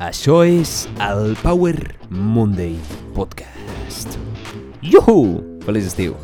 Això és el Power Monday Podcast. Yuhu! Feliç estiu!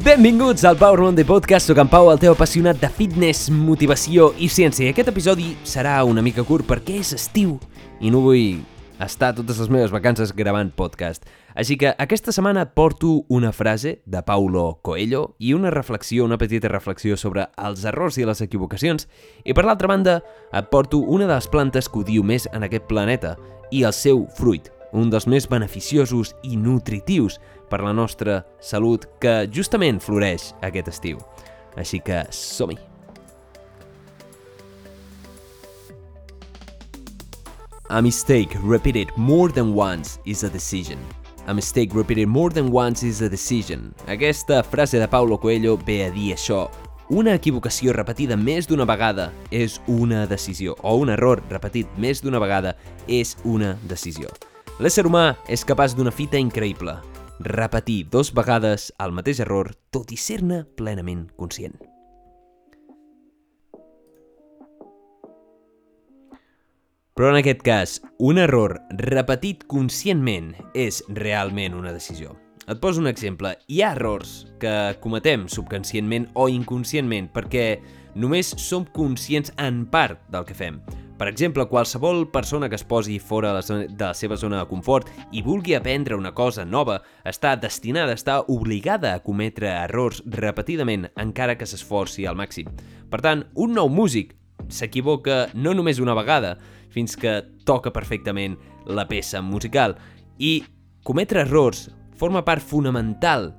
Benvinguts al Power Monday Podcast, soc en Pau, el teu apassionat de fitness, motivació i ciència. Aquest episodi serà una mica curt perquè és estiu i no vull estar totes les meves vacances gravant podcast. Així que aquesta setmana porto una frase de Paulo Coelho i una reflexió, una petita reflexió sobre els errors i les equivocacions. I per l'altra banda, et porto una de les plantes que odio més en aquest planeta i el seu fruit, un dels més beneficiosos i nutritius per la nostra salut que justament floreix aquest estiu. Així que som-hi! A mistake repeated more than once is a decision. A mistake repeated more than once is a decision. Aquesta frase de Paulo Coelho ve a dir això. Una equivocació repetida més d'una vegada és una decisió, o un error repetit més d'una vegada és una decisió. L'ésser humà és capaç d'una fita increïble, repetir dos vegades el mateix error tot i ser-ne plenament conscient. Però en aquest cas, un error repetit conscientment és realment una decisió. Et poso un exemple. Hi ha errors que cometem subconscientment o inconscientment perquè només som conscients en part del que fem. Per exemple, qualsevol persona que es posi fora de la seva zona de confort i vulgui aprendre una cosa nova està destinada, està obligada a cometre errors repetidament encara que s'esforci al màxim. Per tant, un nou músic s'equivoca no només una vegada, fins que toca perfectament la peça musical. I cometre errors forma part fonamental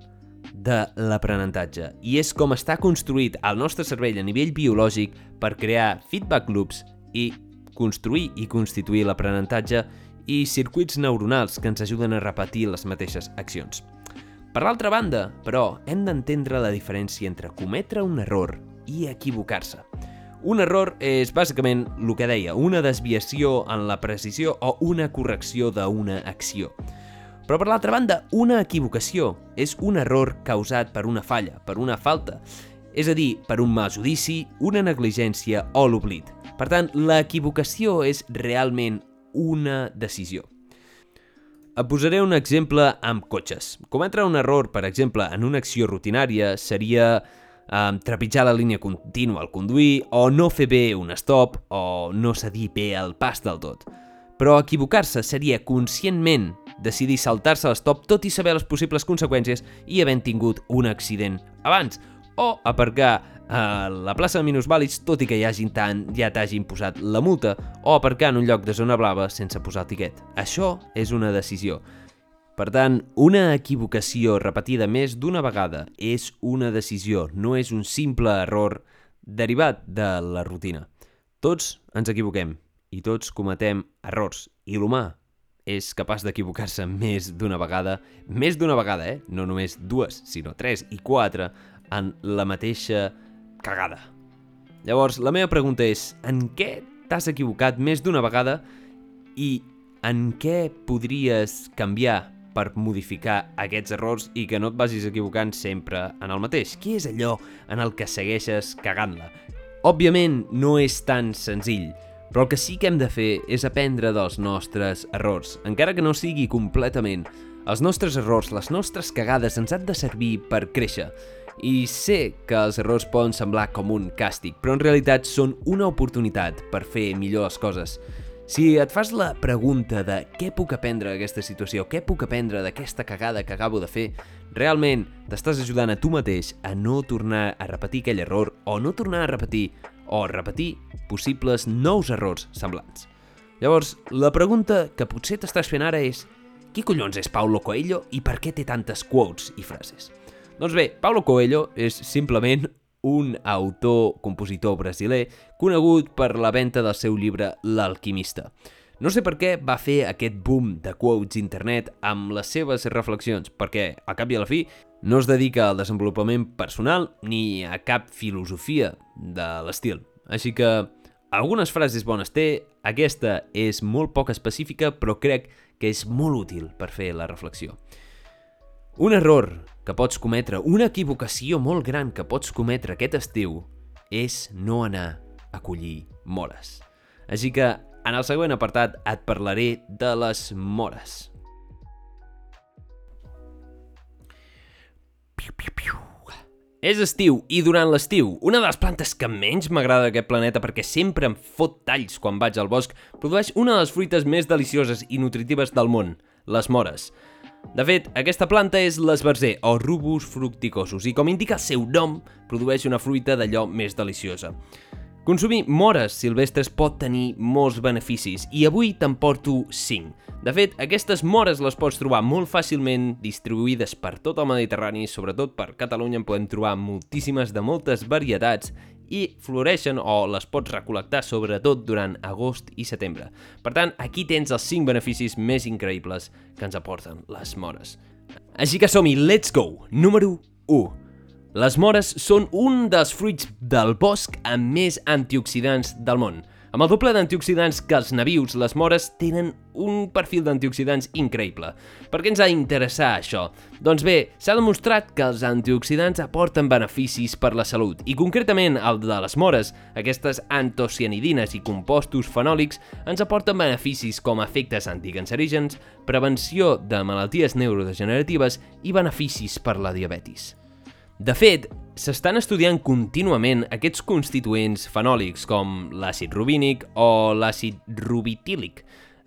de l'aprenentatge i és com està construït el nostre cervell a nivell biològic per crear feedback loops i construir i constituir l'aprenentatge i circuits neuronals que ens ajuden a repetir les mateixes accions. Per l'altra banda, però, hem d'entendre la diferència entre cometre un error i equivocar-se. Un error és bàsicament el que deia, una desviació en la precisió o una correcció d'una acció. Però per l'altra banda, una equivocació és un error causat per una falla, per una falta, és a dir, per un mal judici, una negligència o l'oblit. Per tant, l'equivocació és realment una decisió. Et posaré un exemple amb cotxes. Cometre un error, per exemple, en una acció rutinària seria um, trepitjar la línia contínua al conduir, o no fer bé un stop, o no cedir bé el pas del tot. Però equivocar-se seria conscientment decidir saltar-se l'estop tot i saber les possibles conseqüències i havent tingut un accident abans, o aparcar a la plaça de minusvàlids tot i que ja, hagin tant, ja t'hagin posat la multa, o aparcar en un lloc de zona blava sense posar el tiquet. Això és una decisió. Per tant, una equivocació repetida més d'una vegada és una decisió, no és un simple error derivat de la rutina. Tots ens equivoquem i tots cometem errors i l'humà és capaç d'equivocar-se més d'una vegada, més d'una vegada, eh? No només dues, sinó tres i quatre en la mateixa cagada. Llavors, la meva pregunta és, en què t'has equivocat més d'una vegada i en què podries canviar per modificar aquests errors i que no et vagis equivocant sempre en el mateix. Què és allò en el que segueixes cagant-la? Òbviament no és tan senzill, però el que sí que hem de fer és aprendre dels nostres errors, encara que no sigui completament. Els nostres errors, les nostres cagades ens han de servir per créixer. I sé que els errors poden semblar com un càstig, però en realitat són una oportunitat per fer millor les coses. Si et fas la pregunta de què puc aprendre d'aquesta situació, què puc aprendre d'aquesta cagada que acabo de fer, realment t'estàs ajudant a tu mateix a no tornar a repetir aquell error o no tornar a repetir o repetir possibles nous errors semblants. Llavors, la pregunta que potser t'estàs fent ara és qui collons és Paulo Coelho i per què té tantes quotes i frases? Doncs bé, Paulo Coelho és simplement un autor, compositor brasiler, conegut per la venda del seu llibre L'alquimista. No sé per què va fer aquest boom de quotes internet amb les seves reflexions, perquè, a cap i a la fi, no es dedica al desenvolupament personal ni a cap filosofia de l'estil. Així que algunes frases bones té, aquesta és molt poc específica, però crec que és molt útil per fer la reflexió. Un error que pots cometre, una equivocació molt gran que pots cometre aquest estiu és no anar a collir mores. Així que en el següent apartat et parlaré de les mores. Piu, piu, piu. És estiu, i durant l'estiu, una de les plantes que menys m'agrada d'aquest planeta perquè sempre em fot talls quan vaig al bosc, produeix una de les fruites més delicioses i nutritives del món, les mores. De fet, aquesta planta és l'esbarzer, o rubus fructicosus, i com indica el seu nom, produeix una fruita d'allò més deliciosa. Consumir mores silvestres pot tenir molts beneficis i avui te'n porto 5. De fet, aquestes mores les pots trobar molt fàcilment distribuïdes per tot el Mediterrani, sobretot per Catalunya en podem trobar moltíssimes de moltes varietats i floreixen o les pots recol·lectar sobretot durant agost i setembre. Per tant, aquí tens els 5 beneficis més increïbles que ens aporten les mores. Així que som-hi, let's go! Número 1. Les mores són un dels fruits del bosc amb més antioxidants del món. Amb el doble d'antioxidants que els navius, les mores tenen un perfil d'antioxidants increïble. Per què ens ha d'interessar això? Doncs bé, s'ha demostrat que els antioxidants aporten beneficis per la salut, i concretament el de les mores, aquestes antocianidines i compostos fenòlics, ens aporten beneficis com efectes anticancerígens, prevenció de malalties neurodegeneratives i beneficis per la diabetis. De fet, s'estan estudiant contínuament aquests constituents fenòlics com l'àcid rubínic o l'àcid rubitílic.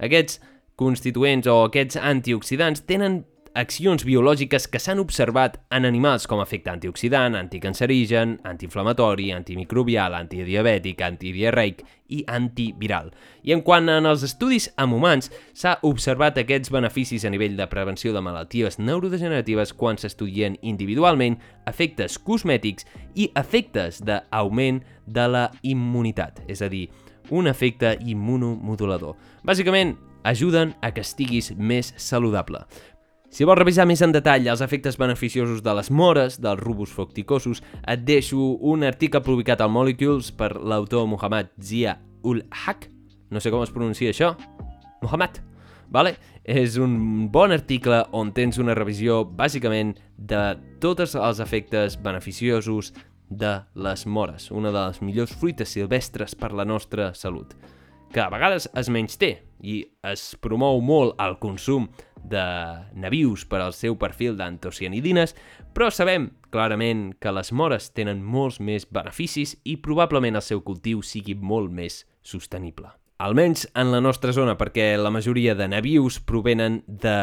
Aquests constituents o aquests antioxidants tenen accions biològiques que s'han observat en animals com efecte antioxidant, anticancerigen, antiinflamatori, antimicrobial, antidiabètic, antidiarreic i antiviral. I en quant als estudis amb humans, s'ha observat aquests beneficis a nivell de prevenció de malalties neurodegeneratives quan s'estudien individualment efectes cosmètics i efectes d'augment de la immunitat, és a dir, un efecte immunomodulador. Bàsicament, ajuden a que estiguis més saludable. Si vols revisar més en detall els efectes beneficiosos de les mores, dels rubus fructicosos, et deixo un article publicat al Molecules per l'autor Muhammad Zia ul Haq. No sé com es pronuncia això. Muhammad. Vale? És un bon article on tens una revisió, bàsicament, de tots els efectes beneficiosos de les mores, una de les millors fruites silvestres per la nostra salut que a vegades es menys té i es promou molt el consum de navius per al seu perfil d'antocianidines, però sabem clarament que les mores tenen molts més beneficis i probablement el seu cultiu sigui molt més sostenible. Almenys en la nostra zona, perquè la majoria de navius provenen de,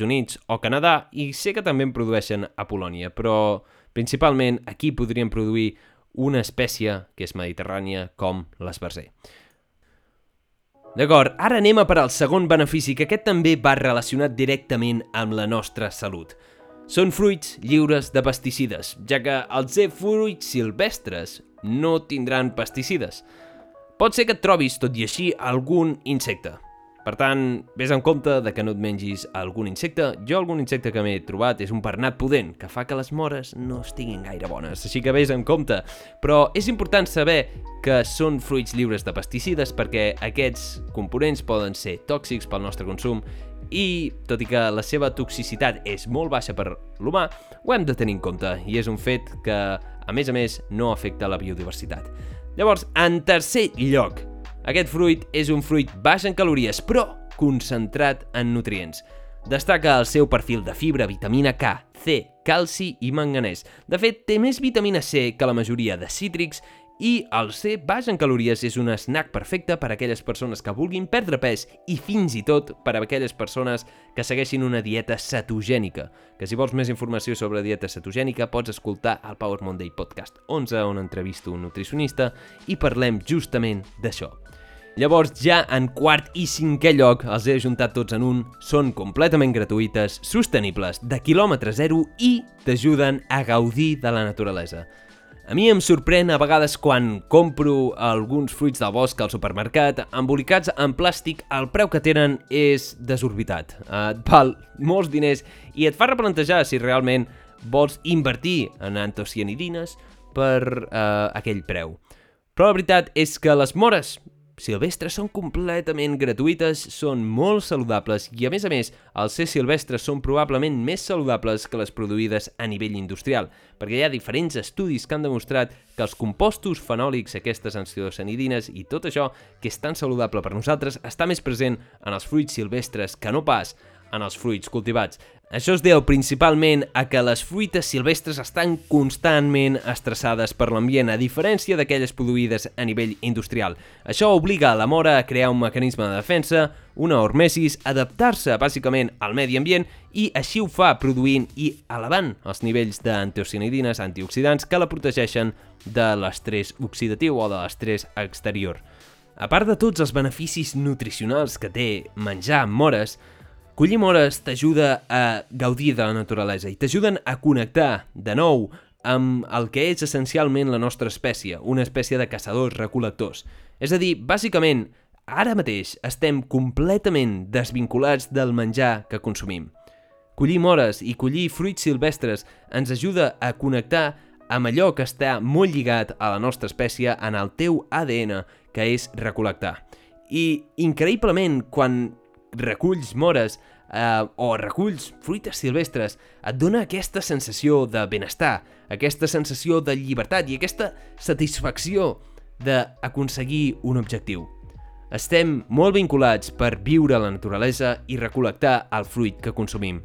Units o Canadà i sé que també en produeixen a Polònia, però principalment aquí podríem produir una espècie que és mediterrània com l'esbarzer. D'acord, ara anem a per al segon benefici, que aquest també va relacionat directament amb la nostra salut. Són fruits lliures de pesticides, ja que els fruits silvestres no tindran pesticides. Pot ser que et trobis, tot i així, algun insecte, per tant, vés en compte de que no et mengis algun insecte. Jo algun insecte que m'he trobat és un pernat pudent, que fa que les mores no estiguin gaire bones, així que vés en compte. Però és important saber que són fruits lliures de pesticides perquè aquests components poden ser tòxics pel nostre consum i, tot i que la seva toxicitat és molt baixa per l'humà, ho hem de tenir en compte i és un fet que, a més a més, no afecta la biodiversitat. Llavors, en tercer lloc, aquest fruit és un fruit baix en calories, però concentrat en nutrients. Destaca el seu perfil de fibra, vitamina K, C, calci i manganès. De fet, té més vitamina C que la majoria de cítrics i el C baix en calories és un snack perfecte per a aquelles persones que vulguin perdre pes i fins i tot per a aquelles persones que segueixin una dieta cetogènica. Que si vols més informació sobre dieta cetogènica pots escoltar el Power Monday Podcast 11 on entrevisto un nutricionista i parlem justament d'això. Llavors ja en quart i cinquè lloc els he ajuntat tots en un, són completament gratuïtes, sostenibles, de quilòmetre zero i t'ajuden a gaudir de la naturalesa. A mi em sorprèn a vegades quan compro alguns fruits del bosc al supermercat embolicats en plàstic, el preu que tenen és desorbitat. Et val molts diners i et fa replantejar si realment vols invertir en antocianidines per uh, aquell preu. Però la veritat és que les mores silvestres són completament gratuïtes, són molt saludables i, a més a més, els ser silvestres són probablement més saludables que les produïdes a nivell industrial, perquè hi ha diferents estudis que han demostrat que els compostos fenòlics, aquestes antiocianidines i tot això que és tan saludable per nosaltres, està més present en els fruits silvestres que no pas en els fruits cultivats. Això es deu principalment a que les fruites silvestres estan constantment estressades per l'ambient, a diferència d'aquelles produïdes a nivell industrial. Això obliga a la mora a crear un mecanisme de defensa, una hormesis, adaptar-se bàsicament al medi ambient i així ho fa produint i elevant els nivells d'antiocinidines antioxidants que la protegeixen de l'estrès oxidatiu o de l'estrès exterior. A part de tots els beneficis nutricionals que té menjar mores, Collir mores t'ajuda a gaudir de la naturalesa i t'ajuden a connectar de nou amb el que és essencialment la nostra espècie, una espècie de caçadors-recol·lectors. És a dir, bàsicament, ara mateix estem completament desvinculats del menjar que consumim. Collir mores i collir fruits silvestres ens ajuda a connectar amb allò que està molt lligat a la nostra espècie en el teu ADN, que és recol·lectar. I, increïblement, quan reculls mores eh, o reculls fruites silvestres, et dona aquesta sensació de benestar, aquesta sensació de llibertat i aquesta satisfacció d'aconseguir un objectiu. Estem molt vinculats per viure la naturalesa i recol·lectar el fruit que consumim.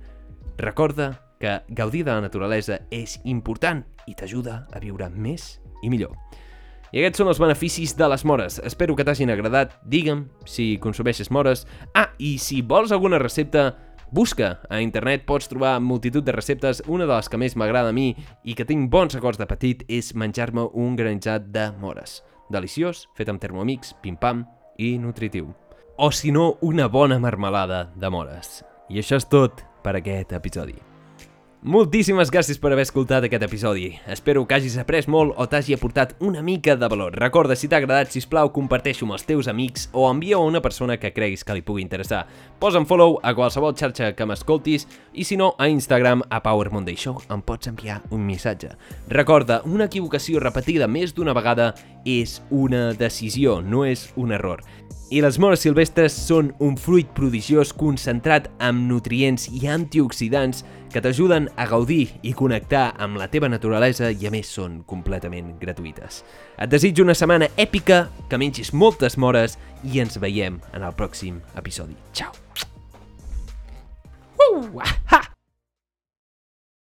Recorda que gaudir de la naturalesa és important i t'ajuda a viure més i millor. I aquests són els beneficis de les mores. Espero que t'hagin agradat. Digue'm si consumeixes mores. Ah, i si vols alguna recepta, busca. A internet pots trobar multitud de receptes. Una de les que més m'agrada a mi i que tinc bons records de petit és menjar-me un granjat de mores. Deliciós, fet amb Thermomix, pim-pam i nutritiu. O si no, una bona marmelada de mores. I això és tot per aquest episodi. Moltíssimes gràcies per haver escoltat aquest episodi. Espero que hagis après molt o t'hagi aportat una mica de valor. Recorda, si t'ha agradat, si plau, comparteix-ho amb els teus amics o envia-ho a una persona que creguis que li pugui interessar. Posa en follow a qualsevol xarxa que m'escoltis i si no, a Instagram, a Power Monday Show, em pots enviar un missatge. Recorda, una equivocació repetida més d'una vegada és una decisió, no és un error. I les mores silvestres són un fruit prodigiós concentrat amb nutrients i antioxidants que t'ajuden a gaudir i connectar amb la teva naturalesa i a més són completament gratuïtes. Et desitjo una setmana èpica, que mengis moltes mores i ens veiem en el pròxim episodi. Ciao! Uh, ah!